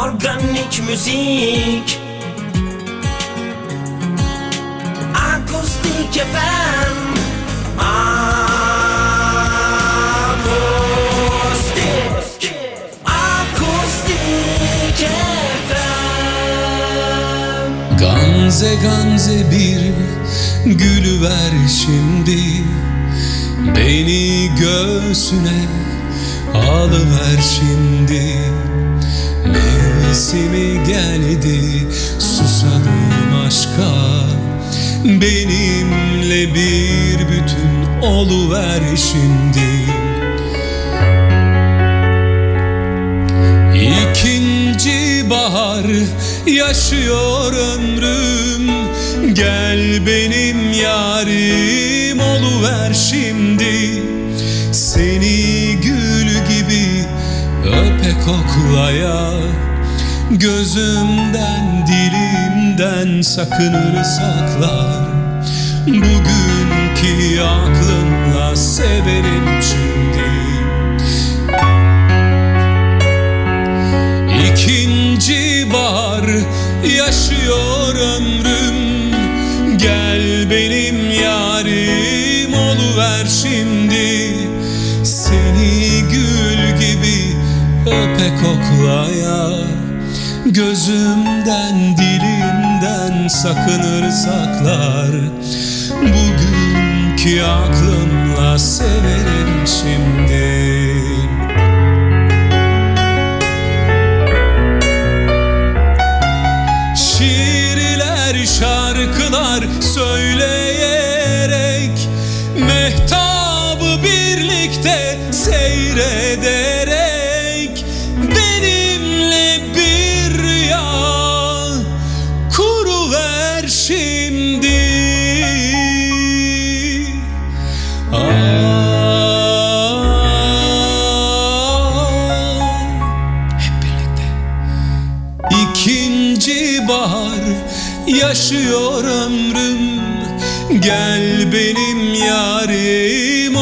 Organik müzik. Akustik FM Akustik. Akustik FM Gamze gamze bir gülü ver şimdi. Beni göğsüne alıver şimdi Mevsimi geldi? Susadım aşka. Benimle bir bütün oluver şimdi. İkinci bahar yaşıyor ömrüm. Gel benim yarim oluver şimdi. Seni gül gibi öpe koklaya Gözümden dilimden sakınır saklar. Bugünkü aklımla severim şimdi. İkinci bahar yaşıyor ömrüm. Gel benim yarim oluver şimdi. Seni gül gibi öpe koklaya Gözümden dilimden sakınır saklar. Bugünkü aklımla severim şimdi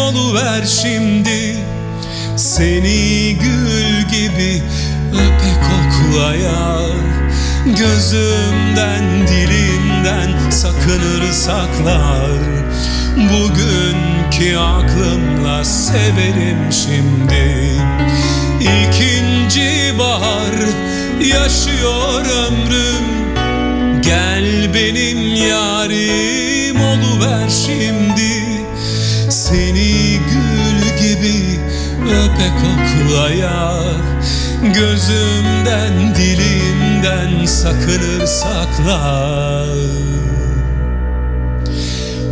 oluver şimdi. Seni gül gibi öpe koklaya Gözümden dilimden sakınır saklar. Bugünkü aklımla severim şimdi. İkinci bahar yaşıyor ömrüm. Gel benim yarim oluver şimdi Seni gül gibi öpe koklaya. Gözümden dilimden sakınır saklar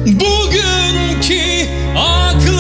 Bugünkü aklımla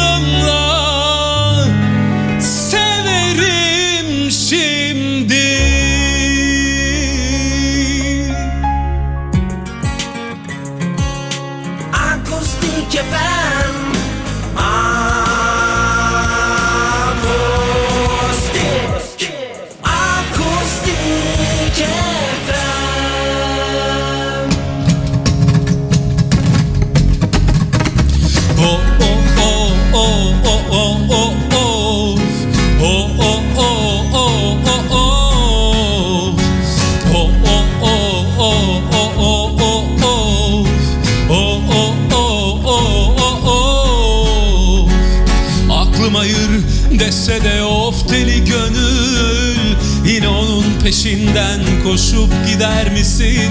peşinden koşup gider misin?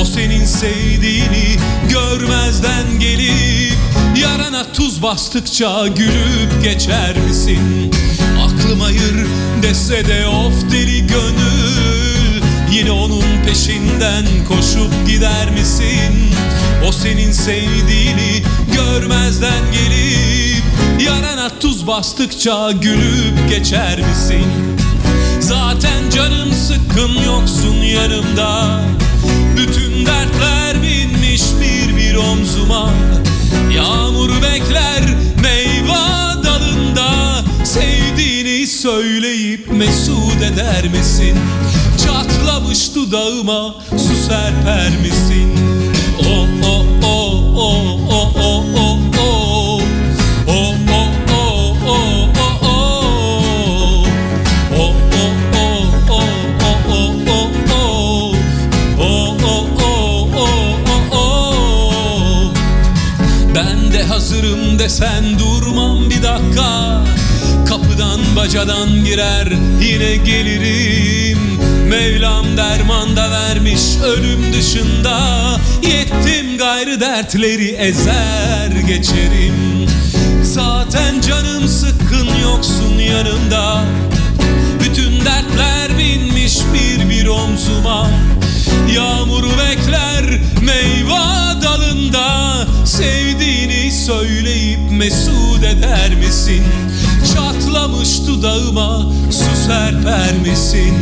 O senin sevdiğini görmezden gelip Yarana tuz bastıkça gülüp geçer misin? Aklım hayır dese de of deli gönül Yine onun peşinden koşup gider misin? O senin sevdiğini görmezden gelip Yarana tuz bastıkça gülüp geçer misin? Zaten canım sıkkın yoksun yanımda Bütün dertler binmiş bir bir omzuma Yağmur bekler meyve dalında Sevdiğini söyleyip mesut eder misin? Çatlamış dudağıma su serper misin? sen durmam bir dakika. Kapıdan bacadan girer yine gelirim. Mevlam derman da vermiş ölüm dışında. Yettim gayrı dertleri ezer geçerim. Zaten canım sıkkın yoksun yanımda. Bütün dertler binmiş bir bir omzuma. Yağmuru bekler meyva dalında mesut eder misin? Çatlamış dudağıma su serper misin?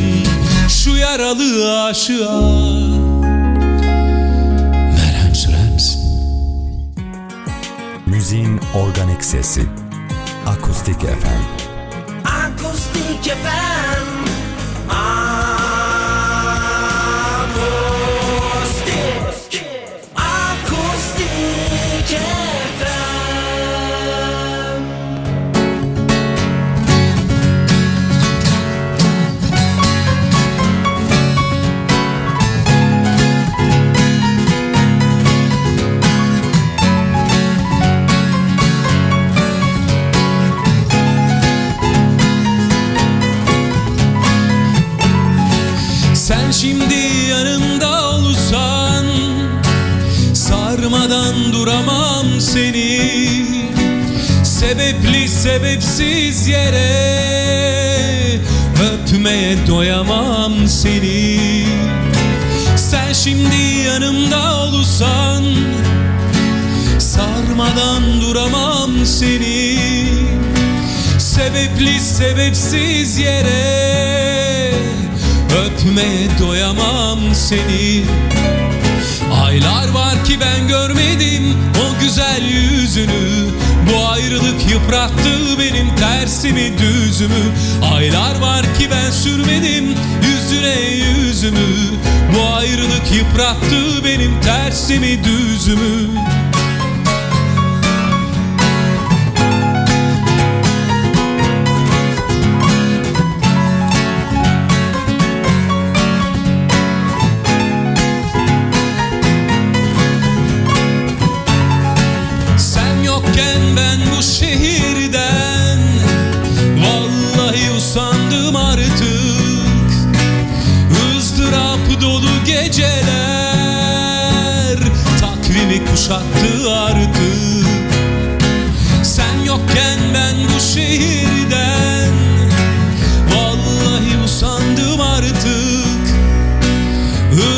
Şu yaralı aşığa Merhem sürer misin? Müziğin organik sesi. Akustik FM. Akustik FM. Sen şimdi yanımda olsan Sarmadan duramam seni. Sebepli sebepsiz yere Öpmeye doyamam seni. Sen şimdi yanımda olsan Sarmadan duramam seni. Sebepli sebepsiz yere Öpmeye doyamam seni. Aylar var ki ben görmedim o güzel yüzünü. Bu ayrılık yıprattı benim tersimi düzümü. Aylar var ki ben sürmedim yüzüne yüzümü. Bu ayrılık yıprattı benim tersimi düzümü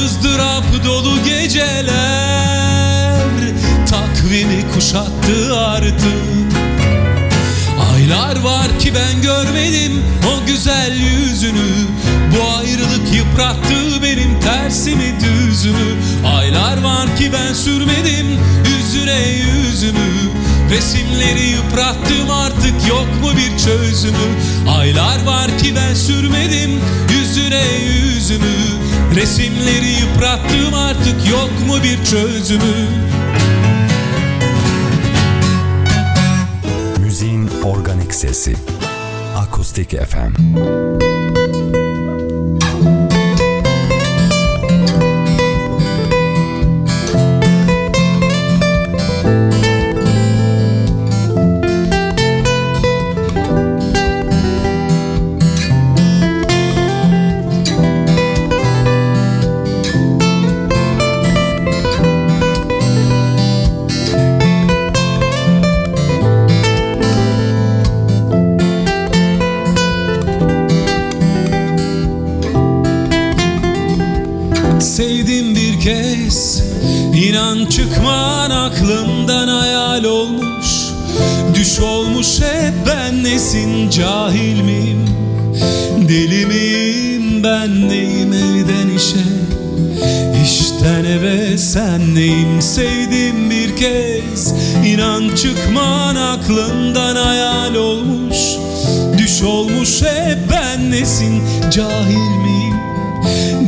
ızdırap dolu geceler. Takvimi kuşattı artık. Aylar var ki ben görmedim o güzel yüzünü. Bu ayrılık yıprattı benim tersimi düzümü. Aylar var ki ben sürmedim yüzüne yüzümü. Resimleri yıprattım artık yok mu bir çözümü? Aylar var ki ben sürmedim yüzüne yüzümü Resimleri yıprattım artık yok mu bir çözümü Müziğin organik sesi. Akustik FM. Çıkman aklımdan hayal olmuş Düş olmuş hep ben nesin cahil miyim?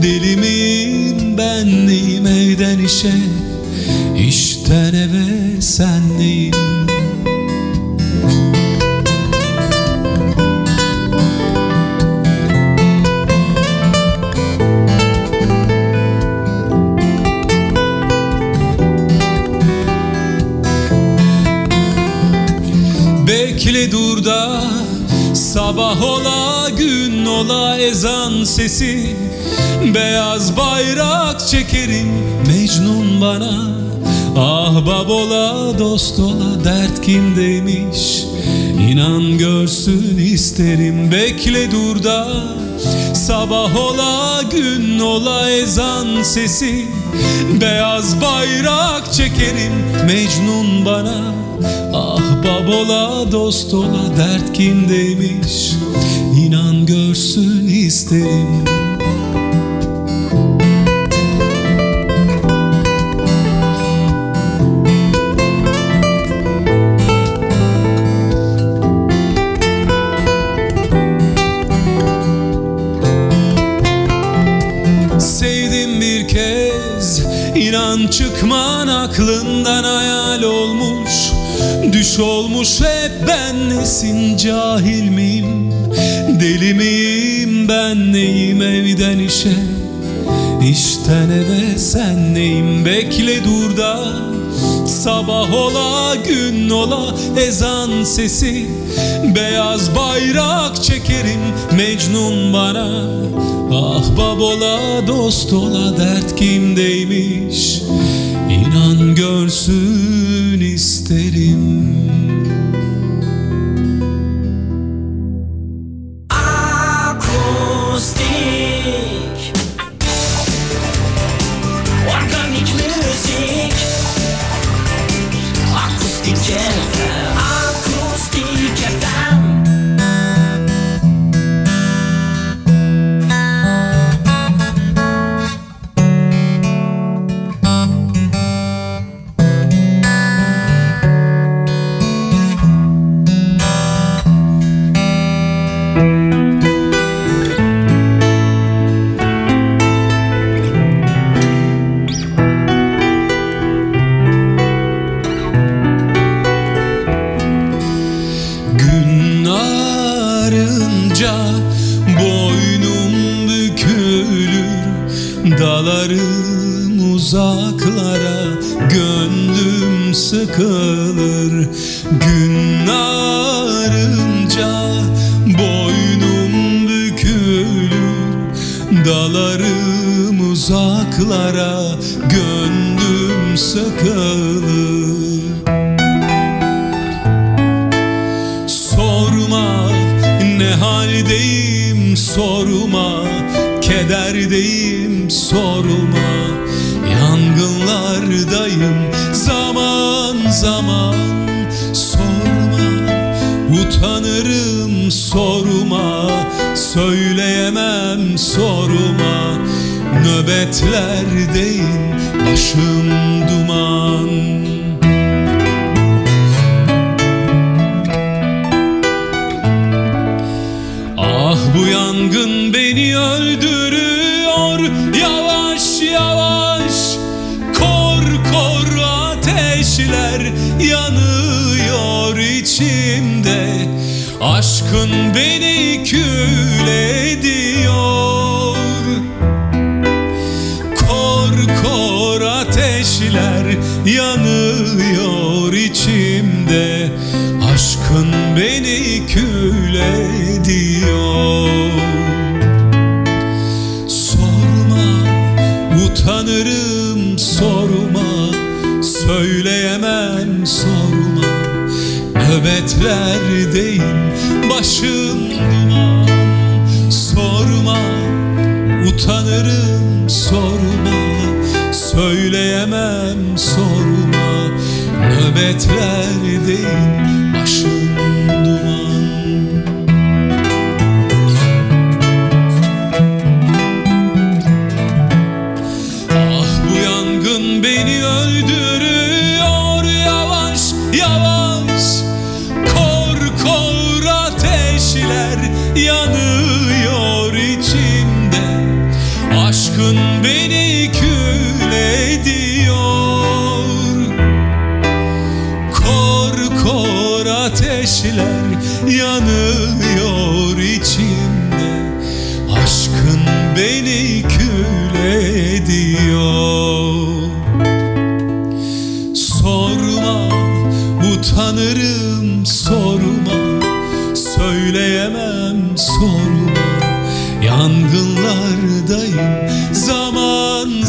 Deli miyim ben neyim evden işe? İşten eve sen neyim Sabah ola gün ola ezan sesi. Beyaz bayrak çekerim Mecnun bana. Ahbap ola dost ola dert kimdeymiş İnan görsün isterim bekle dur da. Sabah ola gün ola ezan sesi. Beyaz bayrak çekerim Mecnun bana. Ahbap ola dost ola dert kimdeymiş İnan görsün isterim çıkman aklından hayal olmuş. Düş olmuş hep ben nesin cahil miyim? Deli miyim ben neyim evden işe? İşten eve sen neyim? Bekle dur da Sabah ola gün ola ezan sesi. Beyaz bayrak çekerim Mecnun bana. Ahbap ola dost ola dert kimdeymiş? İnan görsün isterim haldeyim sorma Kederdeyim sorma. Yangınlardayım zaman zaman Sorma. Utanırım sorma Söyleyemem sorma. Nöbetlerdeyim başım duman yangın beni öldürüyor. Yavaş yavaş Kor kor ateşler yanıyor içimde. Aşkın beni kül ediyor. Kor kor ateşler yanıyor içimde. Aşkın beni kül ediyor utanırım sorma Söyleyemem sorma Nöbetlerdeyim başım duman Sorma utanırım sorma Söyleyemem sorma Nöbetlerdeyim başım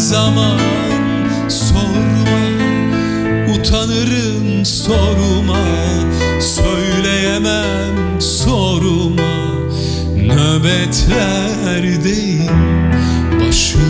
zaman sorma Utanırım sorma Söyleyemem sorma Nöbetlerdeyim Başım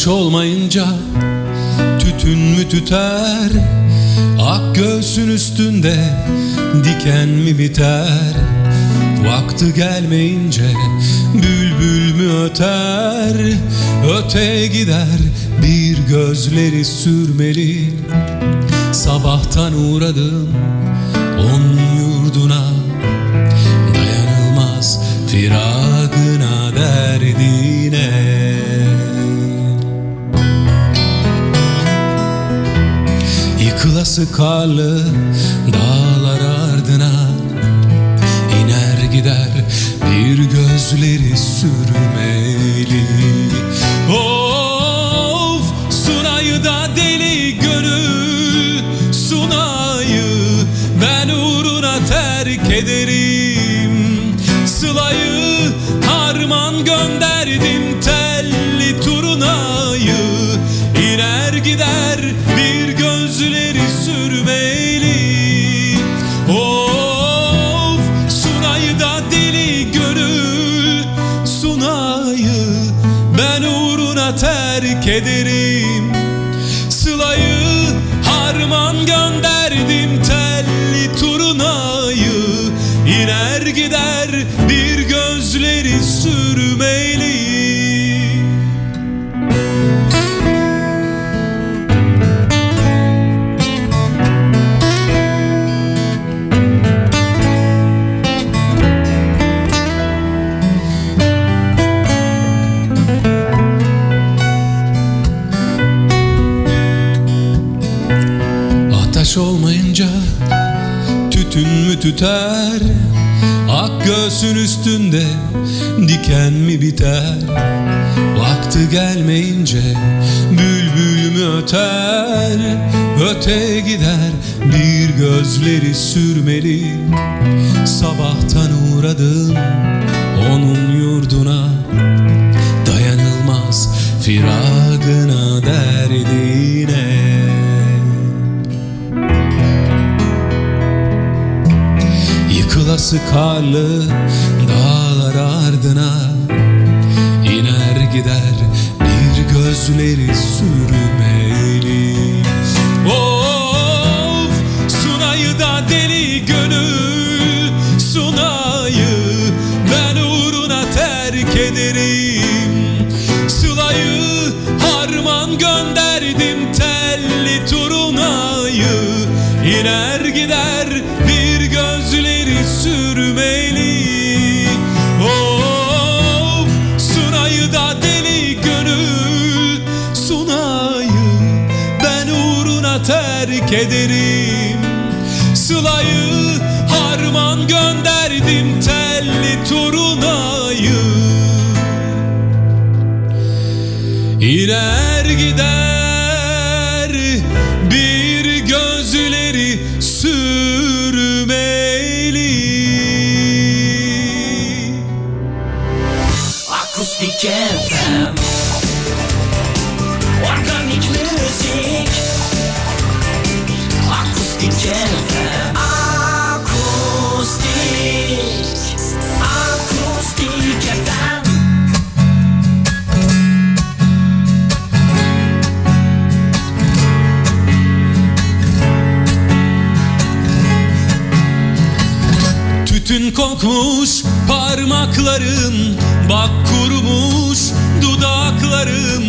Ateş olmayınca tütün mü tüter? Ak göğsün üstünde diken mi biter? Vakti gelmeyince bülbül mü öter? Öte gider bir gözleri sürmeli. Sabahtan uğradım onun yurduna. Dayanılmaz firagına Yıkılası karlı Ateş olmayınca tütün mü tüter? Ak göğsün üstünde diken mi biter? Vakti gelmeyince bülbül mü öter. Öte gider bir gözleri sürmeli. Sabahtan uğradım onun yurduna. Dayanılmaz firagına derdine. Yıkılası karlı ardına iner gider bir gözleri sürmeli Of sunayı da deli gönül sunayı ben uğruna terk ederim. Sılayı harman gönderdim telli turunayı iner terk ederim. Sılayı harman gönderdim telli turunayı İner gider bir gözleri sürmeli. Akustik FM Sütün kokmuş parmaklarım Bak kurumuş dudaklarım.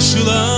karşılar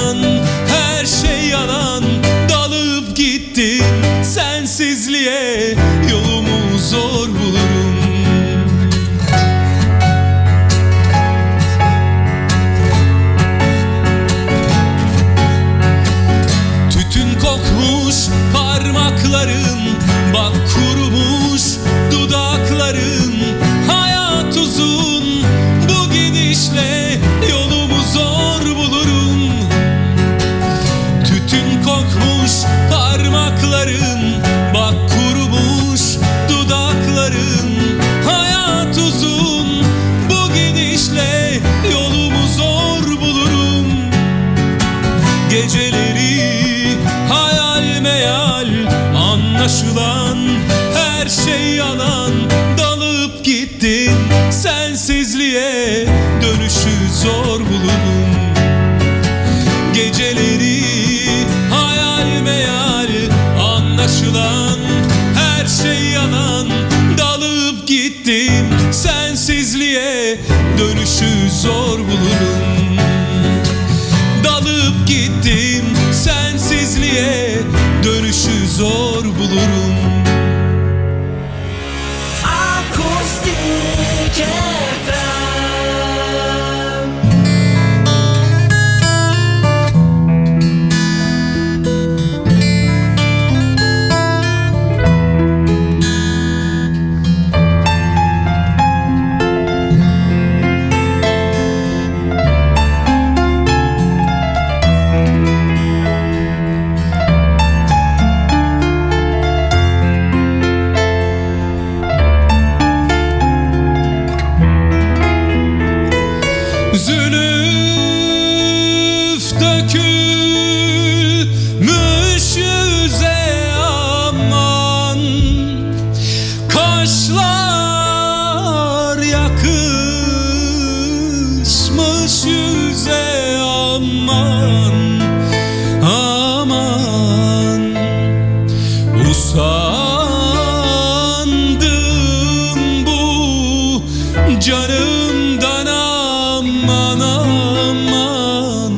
canımdan aman aman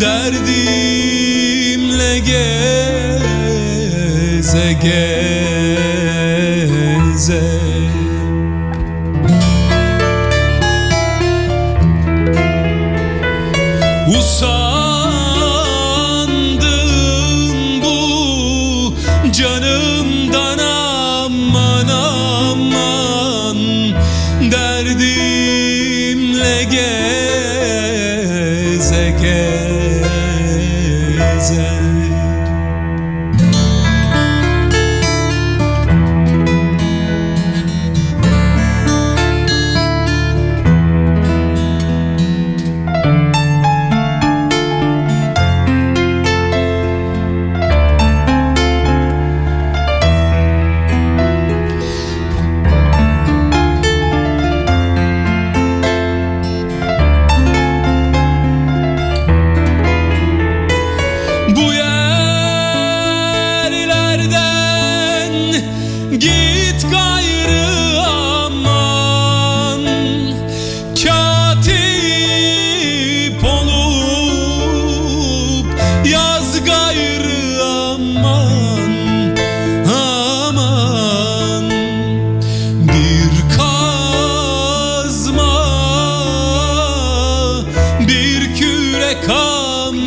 derdimle geze geze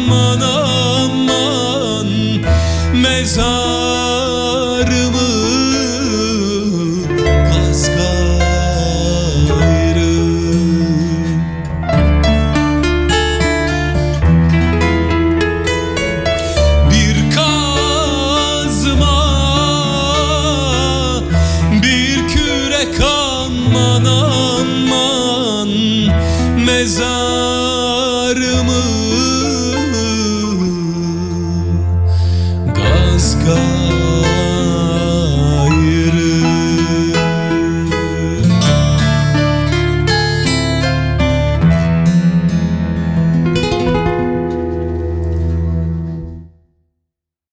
aman aman mezar